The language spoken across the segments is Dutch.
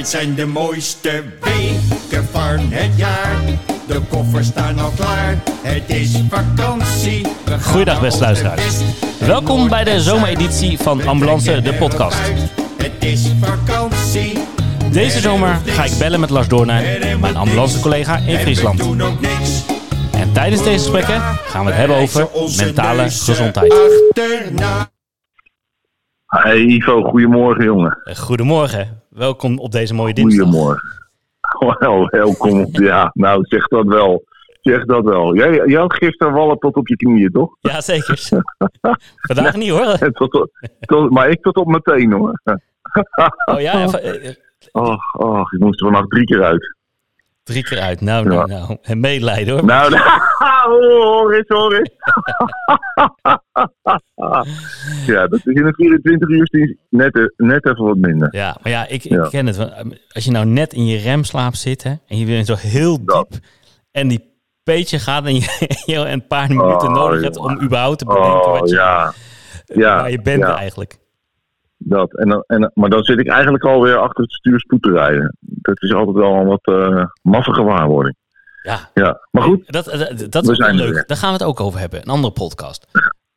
Dit zijn de mooiste weken van het jaar. De koffers staan al klaar. Het is vakantie. Goeiedag, beste luisteraars. Welkom bij de zomereditie van Ambulance, de podcast. Het is vakantie. Deze zomer ga ik bellen met Lars Doornijn, mijn ambulancecollega in Friesland. En tijdens deze gesprekken gaan we het hebben over mentale gezondheid. Hey Ivo, goedemorgen jongen. Eh, Goedemorgen, welkom op deze mooie dinsdag. Goedemorgen. Wel, welkom. Ja, nou zeg dat wel. Zeg dat wel. Jij, jij had gisteren wallen tot op je knieën, toch? Ja, zeker. Vandaag niet hoor. Tot, tot, maar ik tot op mijn teen hoor. Oh ja, even, eh, Och, och, ik moest er vannacht drie keer uit. Drie keer uit. Nou, nou, nou. En medelijden hoor. Nou, hoor eens, hoor eens. ja, dat is in een 24 uur net, net even wat minder. Ja, maar ja, ik, ik Ja. ken het. Eh, Als je nou net in je remslaap zit hè, en je bent zo heel Dat. diep en die peetje gaat en je, een paar minuten Oh, nodig hebt om überhaupt te bedenken Oh, wat je, ja. Ja, waar je bent ja. eigenlijk. Dat. En, dan- en, maar dan zit ik eigenlijk alweer achter het stuur spoed te rijden. Dat is altijd wel een wat eh maffe gewaarwording. Ja, Ja, maar goed. dat, dat, dat is ook er leuk. weer. Daar gaan we het ook over hebben. Een andere podcast.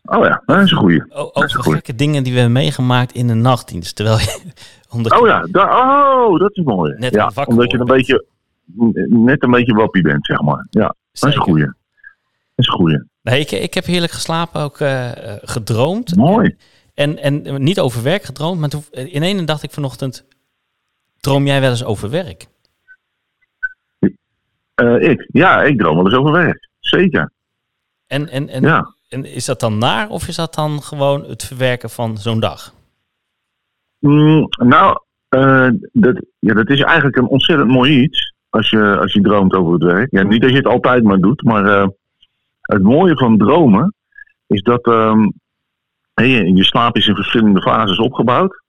Oh ja, dat is een goeie. O- Dat is over goed. gekke dingen die we hebben meegemaakt in de nachtdienst. Terwijl je, omdat Oh ja, oh, dat is mooi. Net ja, omdat je een beetje, net een beetje wappie bent, zeg maar. Ja, dat is een goeie. Dat is een goeie. Nee, ik, ik heb heerlijk geslapen, ook eh, eh, gedroomd. Mooi. En, en niet over werk gedroomd, maar toen, in ene dacht ik vanochtend, droom jij wel eens over werk? Eh, ik? Ja, ik droom wel eens over werk. Zeker. En, en, en, Ja. en is dat dan naar of is dat dan gewoon het verwerken van zo'n dag? Mm, nou, eh, dat, ja, dat is eigenlijk een ontzettend mooi iets. Als je, als je droomt over het werk. Ja, niet dat je het altijd maar doet, maar eh, het mooie van dromen is dat ehm, je, slaap is in verschillende fases opgebouwd.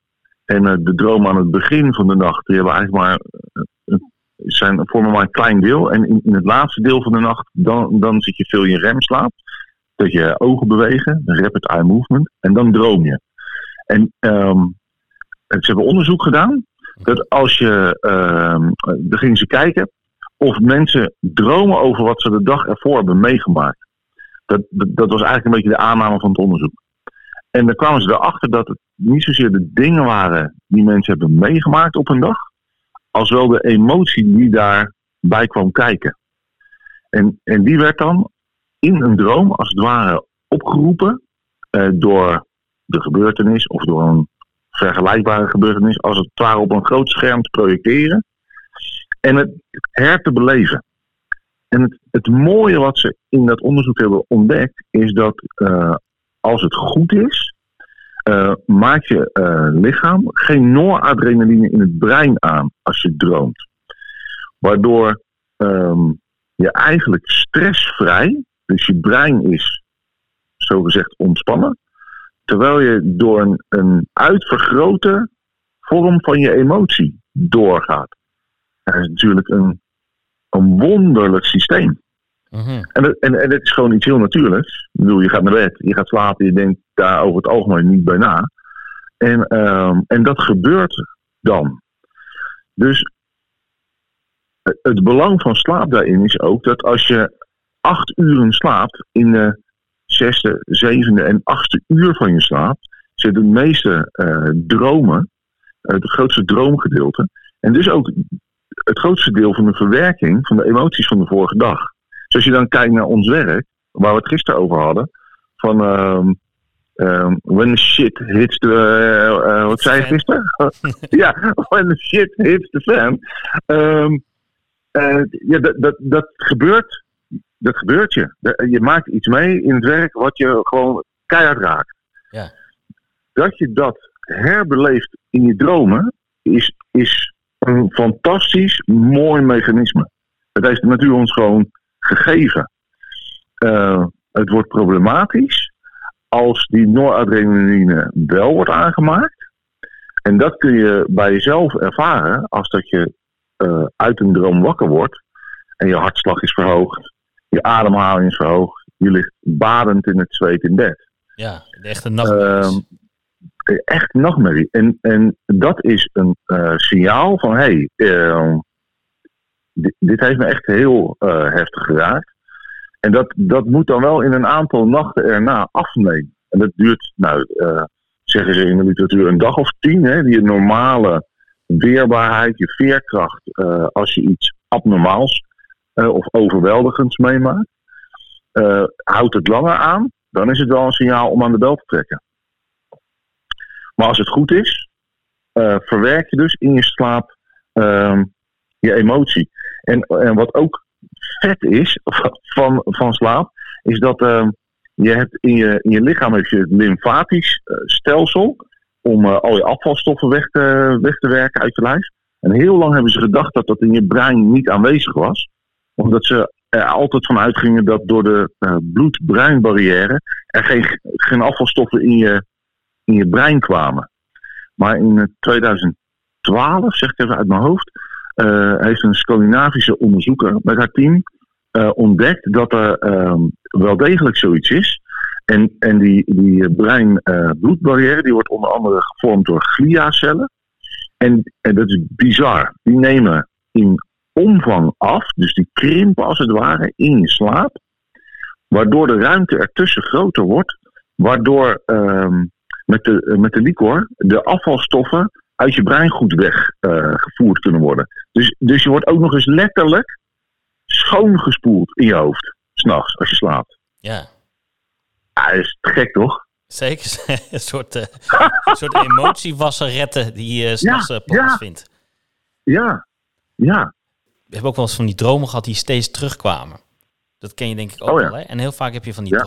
En eh, de dromen aan het begin van de nacht, die hebben eigenlijk maar, eh, een- zijn, vormen maar een klein deel. En in, in het laatste deel van de nacht, dan, dan zit je veel in remslaap. Dat je ogen bewegen, rapid eye movement. En dan droom je. En ehm, ze hebben onderzoek gedaan. Dat als je, ehm dan gingen ze kijken of mensen dromen over wat ze de dag ervoor hebben meegemaakt. Dat, dat was eigenlijk een beetje de aanname van het onderzoek. En dan kwamen ze erachter dat het niet zozeer de dingen waren die mensen hebben meegemaakt op een dag, als wel de emotie die daarbij kwam kijken. En, en die werd dan in een droom, als het ware, opgeroepen eh, door de gebeurtenis of door een vergelijkbare gebeurtenis, als het ware op een groot scherm te projecteren en het her te beleven. En het, het mooie wat ze in dat onderzoek hebben ontdekt, is dat eh, als het goed is, eh, maakt je eh, lichaam geen noradrenaline in het brein aan als je droomt. Waardoor ehm, je eigenlijk stressvrij, dus je brein is zogezegd ontspannen, terwijl je door een, een uitvergrote vorm van je emotie doorgaat. Dat is natuurlijk een, een wonderlijk systeem. Mhm. En, dat- en, en is gewoon iets heel natuurlijks. Ik bedoel, je gaat naar bed, je gaat slapen, je denkt daar over het algemeen niet bij na. En, ehm, en dat gebeurt dan. Dus het- het belang van slaap daarin is ook dat als je acht uren slaapt, in de zesde, zevende en achtste uur van je slaap, zit het meeste eh, dromen, eh, het grootste droomgedeelte. En dus ook het grootste deel van de verwerking van de emoties van de vorige dag. Dus als je dan kijkt naar ons werk, waar we het gisteren over hadden, van ehm, ehm, when the shit hits the, eh, eh, wat zei je gisteren? ja, when the shit hits the fan. Ehm, eh, ja, dat, dat, dat gebeurt. Dat gebeurt je. Je maakt iets mee in het werk wat je gewoon keihard raakt. Ja. Dat je dat herbeleeft in je dromen is, is een fantastisch mooi mechanisme. Dat heeft de natuur ons gewoon gegeven. Eh, het wordt problematisch als die noradrenaline wel wordt aangemaakt. En dat kun je bij jezelf ervaren als dat je eh, uit een droom wakker wordt en je hartslag is verhoogd, je ademhaling is verhoogd, je ligt badend in het zweet in bed. Ja, de echte nachtmerries. Ehm, echt nachtmerrie. En, en dat is een eh, signaal van, hé, hey, eh, dit, heeft me echt heel eh, heftig geraakt. En dat, dat moet dan wel in een aantal nachten erna afnemen. En dat duurt, nou, eh, zeggen ze in de literatuur, een dag of tien. Hè, die normale weerbaarheid, je veerkracht, eh, als je iets abnormaals of overweldigends meemaakt. houdt het langer aan, dan is het wel een signaal om aan de bel te trekken. Maar als het goed is, verwerk je dus in je slaap ehm, je emotie. En, en wat ook vet is van, van slaap, is dat ehm, je hebt in je, in je lichaam heb je het lymfatisch eh, stelsel om eh, al je afvalstoffen weg te, weg te werken uit je lijf. En heel lang hebben ze gedacht dat dat in je brein niet aanwezig was. Omdat ze er altijd van uitgingen dat door de eh, bloed-breinbarrière er geen, geen afvalstoffen in je, in je brein kwamen. Maar in eh, 2012, zeg ik even uit mijn hoofd, heeft een Scandinavische onderzoeker met haar team eh, ontdekt dat er ehm, wel degelijk zoiets is. En, en die, die brein-bloedbarrière die wordt onder andere gevormd door gliacellen. En, en dat is bizar. Die nemen in omvang af, dus die krimpen als het ware in je slaap. Waardoor de ruimte ertussen groter wordt. Waardoor ehm, met, de, met de licor de afvalstoffen uit je brein goed weggevoerd kunnen worden. Dus, dus je wordt ook nog eens letterlijk schoongespoeld in je hoofd. S'nachts, als je slaapt. Ja, Ja, dat is gek toch? zeker. een soort, eh een soort emotiewasseretten die eh s'nachts Ja, eh, plaatsvindt. Ja, ja. We hebben ook wel eens van die dromen gehad die steeds terugkwamen. Dat ken je denk ik ook Oh ja. wel. Hè? En heel vaak heb je van die Ja.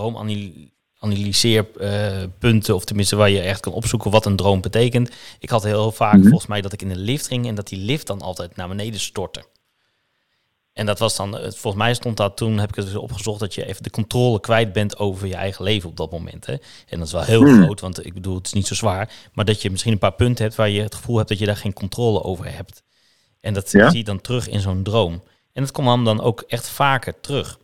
Droomanalyseerpunten of tenminste waar je echt kan opzoeken wat een droom betekent. Ik had heel vaak Mhm. volgens mij dat ik in een lift ging en dat die lift dan altijd naar beneden stortte. En dat was dan, volgens mij stond dat toen, heb ik het dus opgezocht, dat je even de controle kwijt bent over je eigen leven op dat moment. Hè? En dat is wel heel Hmm. groot, want ik bedoel, het is niet zo zwaar. Maar dat je misschien een paar punten hebt waar je het gevoel hebt dat je daar geen controle over hebt. En dat Ja. zie je dan terug in zo'n droom. En dat kwam dan ook echt vaker terug.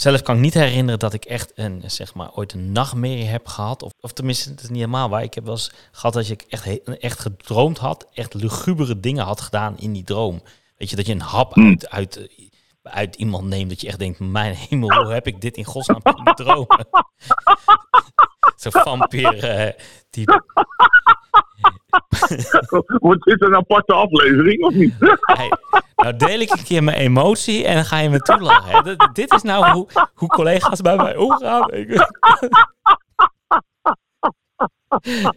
Zelf kan ik niet herinneren dat ik echt een, zeg maar, ooit een nachtmerrie heb gehad. Of, of tenminste, het is niet helemaal waar. Ik heb wel eens gehad dat ik echt, echt gedroomd had. Echt lugubere dingen had gedaan in die droom. Weet je, dat je een hap uit, uit, eh, uit iemand neemt. Dat je echt denkt, mijn hemel, hoe heb ik dit in godsnaam kunnen dromen? Zo'n vampier eh, type. Wordt dit een aparte aflevering of niet? Hey, nou deel ik een keer mijn emotie en dan ga je me toelachen. Dit is nou hoe, hoe collega's bij mij omgaan. Ik-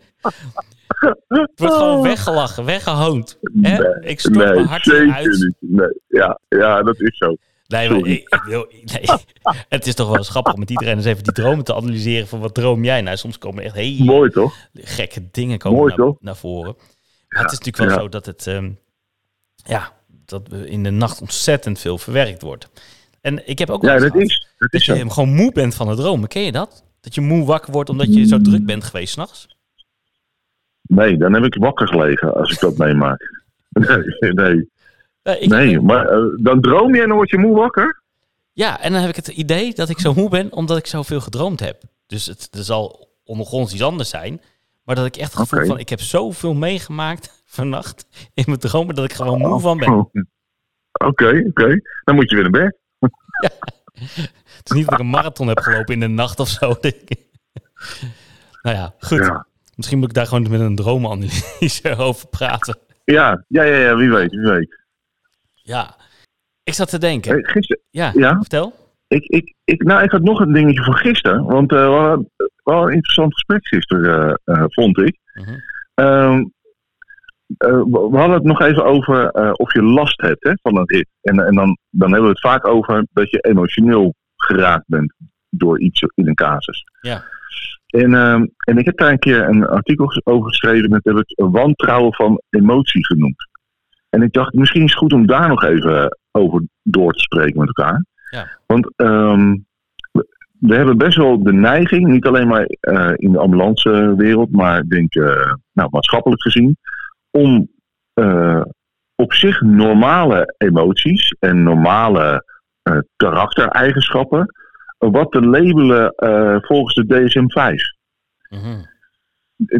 Het wordt gewoon weggelachen, weggehoond. Hè? Ik stort mijn nee, hart zeker eruit. niet. Nee, ja, ja, dat is zo. Nee, maar ik, ik nee. Het is toch wel eens grappig om met iedereen eens even die dromen te analyseren. Van wat droom jij? Nou, soms komen echt hele Mooi toch? gekke dingen komen Mooi, naar, voren. Maar het is natuurlijk wel ja. zo dat het, ehm, ja, dat in de nacht ontzettend veel verwerkt wordt. En ik heb ook wel Ja, dat is, dat dat is je hem gewoon moe bent van het dromen. Ken je dat? Dat je moe wakker wordt omdat je zo druk bent geweest s'nachts? Nee, dan heb ik wakker gelegen als ik dat meemaak. Nee, nee. Eh, ik nee maar eh, dan droom je en dan word je moe wakker? Ja, en dan heb ik het idee dat ik zo moe ben omdat ik zoveel gedroomd heb. Dus het, er zal ondergronds iets anders zijn. Maar dat ik echt het gevoel van, ik heb zoveel meegemaakt vannacht in mijn dromen dat ik gewoon moe van ben. Oh. Oké, oké. Dan moet je weer naar bed. Het is niet dat ik een marathon heb gelopen in de nacht of zo. denk ik. nou ja, goed. Ja. Misschien moet ik daar gewoon met een droomanalyse over praten. Ja, ja, ja, ja, wie weet, wie weet. Ja, ik zat te denken. Hey, gisteren, Ja, ja? vertel. ik, ik, ik, nou, ik had nog een dingetje van gisteren. Want eh, we hadden wel een interessant gesprek gisteren, eh, eh, vond ik. Mhm. Ehm, eh, we we hadden het nog even over eh, of je last hebt hè, van een rit. En, en dan, dan hebben we het vaak over dat je emotioneel geraakt bent door iets in een casus. Ja. En, ehm, en ik heb daar een keer een artikel over geschreven. Dat heb ik wantrouwen van emotie genoemd. En ik dacht, misschien is het goed om daar nog even over door te spreken met elkaar. Ja. Want ehm, we, hebben best wel de neiging, niet alleen maar eh, in de ambulancewereld, maar ik denk eh, nou, maatschappelijk gezien, om eh, op zich normale emoties en normale eh, karaktereigenschappen wat te labelen eh, volgens de DSM-5. Mhm.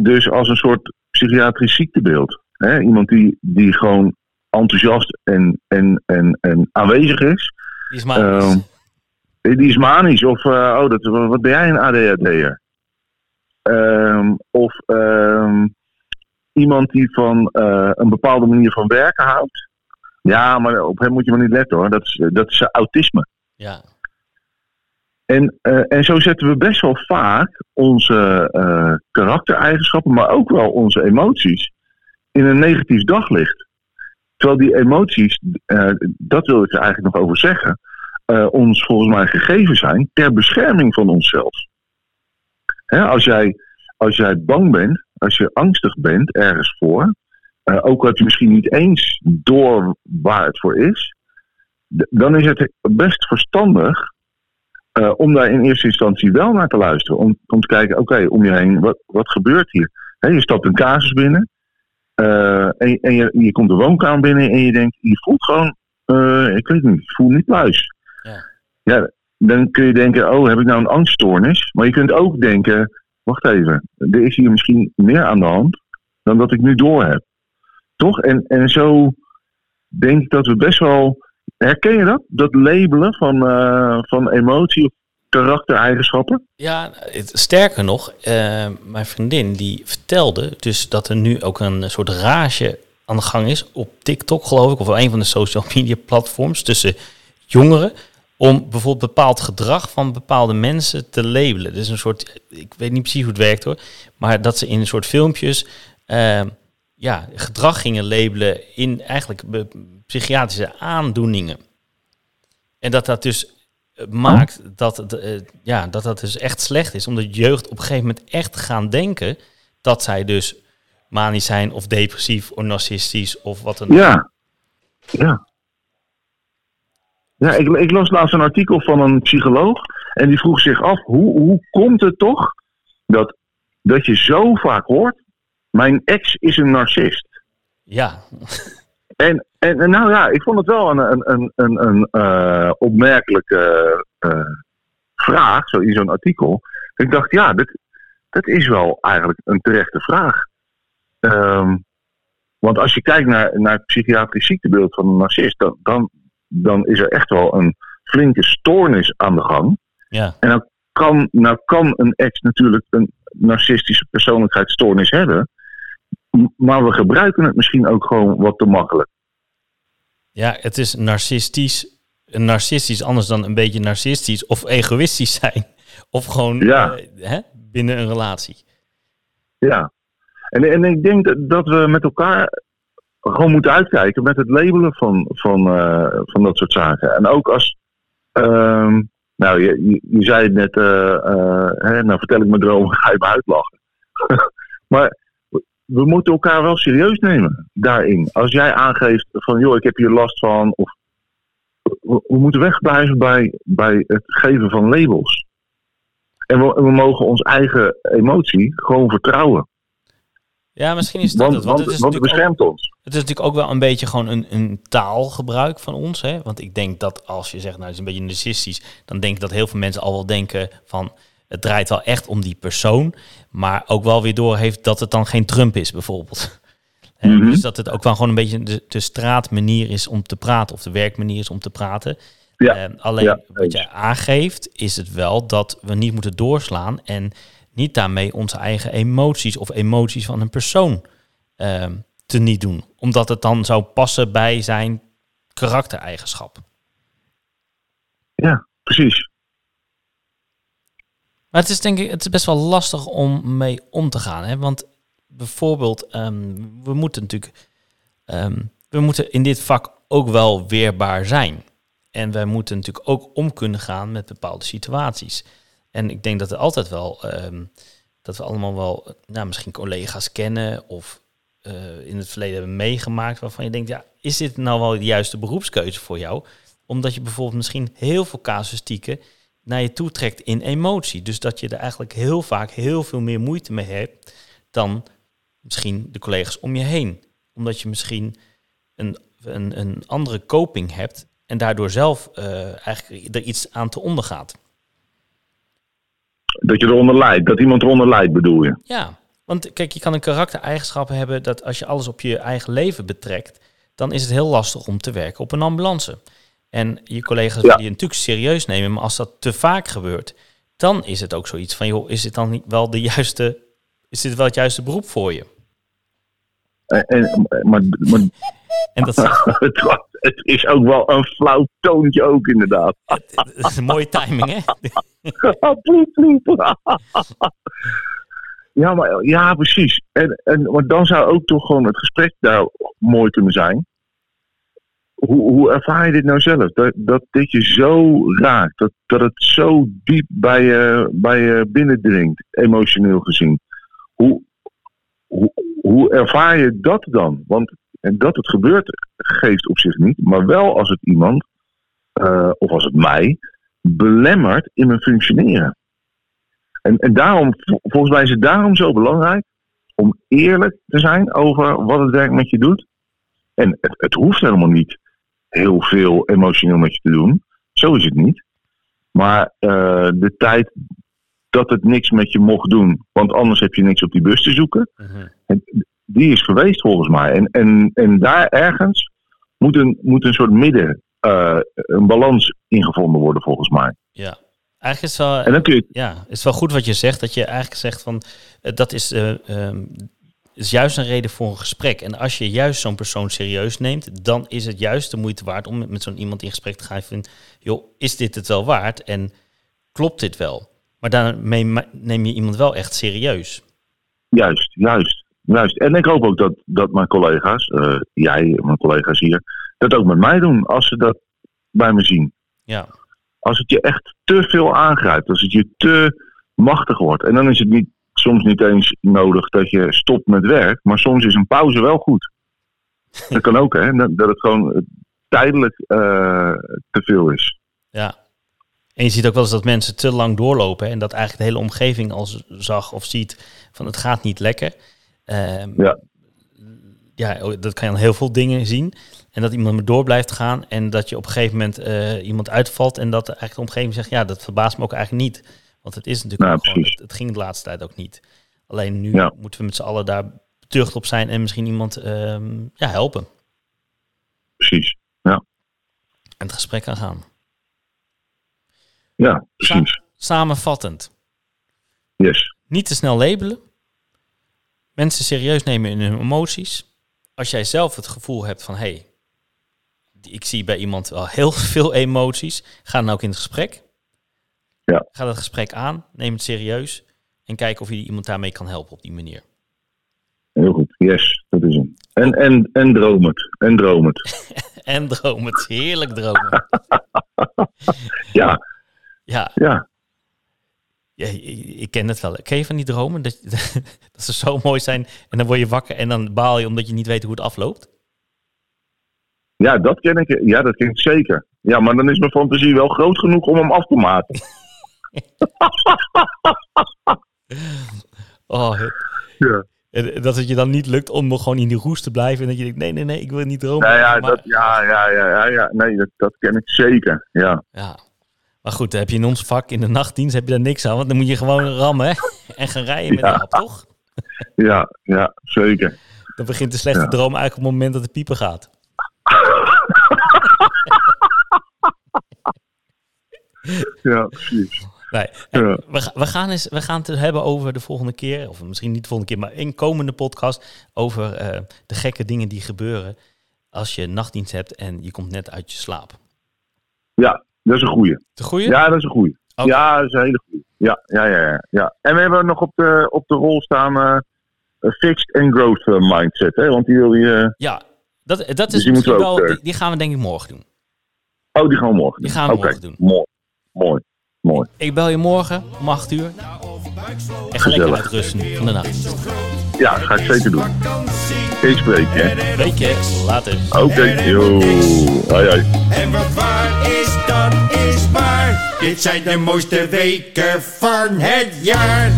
dus als een soort psychiatrisch ziektebeeld. Hè? Iemand die, die gewoon enthousiast en, en, en, en aanwezig is. Die is manisch. Ehm, die is manisch. Of, eh, oh, dat, wat ben jij een ADHD'er? Ehm of ehm, iemand die van eh, een bepaalde manier van werken houdt. Ja, maar op hem moet je maar niet letten hoor. Dat is, dat is autisme. ja. En, eh, en zo zetten we best wel vaak onze eh, karaktereigenschappen, maar ook wel onze emoties, in een negatief daglicht. Terwijl die emoties, dat wil ik er eigenlijk nog over zeggen, ons volgens mij gegeven zijn ter bescherming van onszelf. Hè, als, jij, als jij bang bent, als je angstig bent ergens voor, eh, ook al heb je misschien niet eens door waar het voor is, dan is het best verstandig eh, om daar in eerste instantie wel naar te luisteren. Om, om te kijken, oké, om je heen, wat, wat gebeurt hier? Je stapt een casus binnen eh, en, en je, je komt de woonkamer binnen en je denkt, je voelt gewoon, ik weet niet, ik voel niet pluis. Ja. ja, dan kun je denken, oh, heb ik nou een angststoornis? Maar je kunt ook denken, wacht even, er is hier misschien meer aan de hand dan dat ik nu door heb. Toch? En, en zo denk ik dat we best wel. Herken je dat? Dat labelen van, eh, van emotie of karaktereigenschappen? Ja, sterker nog, eh, mijn vriendin die vertelde dus dat er nu ook een soort rage aan de gang is op TikTok, geloof ik, of een van de social media platforms tussen jongeren om bijvoorbeeld bepaald gedrag van bepaalde mensen te labelen. Dus een soort, ik weet niet precies hoe het werkt hoor, maar dat ze in een soort filmpjes eh, ja, gedrag gingen labelen in eigenlijk psychiatrische aandoeningen. En dat dat dus eh, maakt dat, het, eh, ja, dat dat dus echt slecht is. Omdat jeugd op een gegeven moment echt gaan denken dat zij dus manisch zijn of depressief of narcistisch of wat dan ook. Ja. Ja. Ja, ik, ik las laatst een artikel van een psycholoog. En die vroeg zich af, hoe, hoe komt het toch dat, dat je zo vaak hoort... Mijn ex is een narcist. Ja, En, en, en nou ja, ik vond het wel een, een, een, een, een eh, opmerkelijke eh, vraag, zo in zo'n artikel. Ik dacht, ja, dit, dat is wel eigenlijk een terechte vraag. Ehm, want als je kijkt naar, naar het psychiatrisch ziektebeeld van een narcist, dan, dan, dan is er echt wel een flinke stoornis aan de gang. ja, En dan kan, nou kan een ex natuurlijk een narcistische persoonlijkheidsstoornis hebben. Maar we gebruiken het misschien ook gewoon wat te makkelijk. ja, het is narcistisch. Een narcistisch anders dan een beetje narcistisch of egoïstisch zijn. Of gewoon Ja. eh, hè, binnen een relatie. Ja. En, en ik denk dat, dat we met elkaar gewoon moeten uitkijken met het labelen van, van, eh, van dat soort zaken. En ook als. ehm, nou, je, je, zei het net, eh, eh, hè, nou vertel ik mijn droom, ga je me uitlachen. maar we moeten elkaar wel serieus nemen daarin. Als jij aangeeft van, joh, ik heb hier last van. Of, we, moeten wegblijven bij, bij het geven van labels. En we, we mogen ons eigen emotie gewoon vertrouwen. Ja, misschien is dat het. Want het is want het natuurlijk ook- beschermt ons. Het is natuurlijk ook wel een beetje gewoon een, een taalgebruik van ons. Hè? Want ik denk dat als je zegt, nou, het is een beetje narcistisch, dan denk ik dat heel veel mensen al wel denken van het draait wel echt om die persoon. Maar ook wel weer door heeft dat het dan geen Trump is, bijvoorbeeld. Mhm. Dus dat het ook wel gewoon een beetje de, de straatmanier is om te praten, of de werkmanier is om te praten. Ja, alleen ja, wat jij aangeeft, is het wel dat we niet moeten doorslaan en niet daarmee onze eigen emoties of emoties van een persoon ehm, te niet doen. Omdat het dan zou passen bij zijn karaktereigenschap. Ja, precies. Maar het is denk ik, het is best wel lastig om mee om te gaan. Hè? Want bijvoorbeeld, ehm, we moeten natuurlijk, ehm, we moeten in dit vak ook wel weerbaar zijn. En wij moeten natuurlijk ook om kunnen gaan met bepaalde situaties. En ik denk dat er altijd wel, ehm, dat we allemaal wel, nou, misschien collega's kennen of eh, in het verleden hebben meegemaakt waarvan je denkt, ja, is dit nou wel de juiste beroepskeuze voor jou? Omdat je bijvoorbeeld misschien heel veel casuïstieken naar je toe trekt in emotie. Dus dat je er eigenlijk heel vaak heel veel meer moeite mee hebt dan misschien de collega's om je heen. Omdat je misschien een, een, een andere coping hebt en daardoor zelf eh, eigenlijk er iets aan te ondergaat. Dat je eronder lijdt, dat iemand eronder lijdt bedoel je. Ja, Want kijk, je kan een karaktereigenschap hebben dat als je alles op je eigen leven betrekt, dan is het heel lastig om te werken op een ambulance. En je collega's Ja. willen je natuurlijk serieus nemen, maar als dat te vaak gebeurt, dan is het ook zoiets van, joh, is dit dan niet wel de juiste, is dit wel het juiste beroep voor je? En, en- maar, maar En dat, het, was- het is ook wel een flauw toontje ook inderdaad. dat is een mooie timing, hè? ploep, ploep. ja, maar, ja, precies. En, en, maar dan zou ook toch gewoon het gesprek daar mooi kunnen zijn. Hoe, hoe ervaar je dit nou zelf? Dat, dat dit je zo raakt, dat, dat het zo diep bij je, bij je binnendringt, emotioneel gezien. Hoe, hoe, hoe ervaar je dat dan? Want en dat het gebeurt, geeft op zich niet. Maar wel als het iemand, eh, of als het mij, belemmert in mijn functioneren. En, en daarom, vol- volgens mij is het daarom zo belangrijk om eerlijk te zijn over wat het werk met je doet. En het, het hoeft helemaal niet heel veel emotioneel met je te doen. Zo is het niet. Maar eh, de tijd dat het niks met je mocht doen, want anders heb je niks op die bus te zoeken Mhm. Die is geweest volgens mij. En, en, en daar ergens moet een, moet een soort midden, eh, een balans ingevonden worden volgens mij. Ja, eigenlijk is het wel, En ja, het is wel goed wat je zegt, dat je eigenlijk zegt van, eh, dat is, eh, ehm, is juist een reden voor een gesprek. En als je juist zo'n persoon serieus neemt, dan is het juist de moeite waard om met, zo'n iemand in gesprek te gaan van, joh, is dit het wel waard en klopt dit wel? Maar daarmee neem je iemand wel echt serieus. juist, juist, juist. En ik hoop ook dat, dat mijn collega's, eh, jij en mijn collega's hier, dat ook met mij doen als ze dat bij me zien. Ja, Als het je echt te veel aangrijpt, als het je te machtig wordt. En dan is het niet, soms niet eens nodig dat je stopt met werk, maar soms is een pauze wel goed. Dat kan ook, hè? Dat, het gewoon eh, tijdelijk eh, te veel is. ja. En je ziet ook wel eens dat mensen te lang doorlopen hè, en dat eigenlijk de hele omgeving al zag of ziet van het gaat niet lekker. Ehm, Ja. ja, oh, dat kan je aan heel veel dingen zien. En dat iemand maar door blijft gaan en dat je op een gegeven moment eh, iemand uitvalt en dat eigenlijk de omgeving zegt, ja, dat verbaast me ook eigenlijk niet. Want het is natuurlijk Ja, gewoon, het, het ging de laatste tijd ook niet. Alleen nu Ja. moeten we met z'n allen daar betucht op zijn en misschien iemand ehm, ja, helpen Precies. en het gesprek aan gaan. Ja, precies. Samenvattend. Yes. Niet te snel labelen. Mensen serieus nemen in hun emoties. Als jij zelf het gevoel hebt van... hé, hey, ik zie bij iemand wel heel veel emoties. Ga dan ook in het gesprek. Ja. Ga dat gesprek aan. Neem het serieus. En kijk of je iemand daarmee kan helpen op die manier. Heel goed. Yes, dat is hem. En, en, en droom het. En droom het. En dromen. Het heerlijk dromen. Ja, Ja, ja. Ja, ik ken het wel. Ken je van die dromen? Dat, dat ze zo mooi zijn en dan word je wakker en dan baal je omdat je niet weet hoe het afloopt? Ja, dat ken ik. Ja, dat ken ik zeker. Ja, maar dan is mijn fantasie wel groot genoeg om hem af te maken. Oh, Ja. Dat het je dan niet lukt om gewoon in die roes te blijven. En dat je denkt, nee, nee, nee, ik wil niet dromen. Ja, Maar- dat, ja, ja, ja, ja, ja. Nee, dat, dat ken ik zeker. Ja. ja. Maar goed, dan heb je in ons vak in de nachtdienst heb je daar niks aan. Want dan moet je gewoon rammen hè? en gaan rijden met Ja. de app, toch? Ja, ja, zeker. Dan begint de slechte Ja. droom eigenlijk op het moment dat de pieper gaat. Ja, precies. Nee. Ja. we, gaan eens, we gaan het hebben over de volgende keer, of misschien niet de volgende keer, maar in komende podcast over eh, de gekke dingen die gebeuren als je nachtdienst hebt en je komt net uit je slaap. Ja, dat is een goeie. De goeie? Ja, dat is een goeie. Ja, dat is een hele goeie. Ja, ja, ja, ja, ja. En we hebben nog op de, op de rol staan een fixed and growth eh, mindset. Hè? Want die wil je... eh, Ja, dat, dat is Dus die we wel, die, die gaan we denk ik morgen doen. Oh, die gaan we morgen Die doen. gaan we Oké, morgen doen. Mooi, mooi, mooi. Ik bel je morgen om 8 uur. En ga lekker uitrusten van de nacht. Ja, ga ik zeker doen. Ik spreek je. Weet je, later. Oké, yo. Hoi, hoi. En wat waar is, dat is waar. Dit zijn de mooiste weken van het jaar.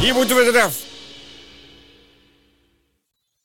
Hier moeten we eraf.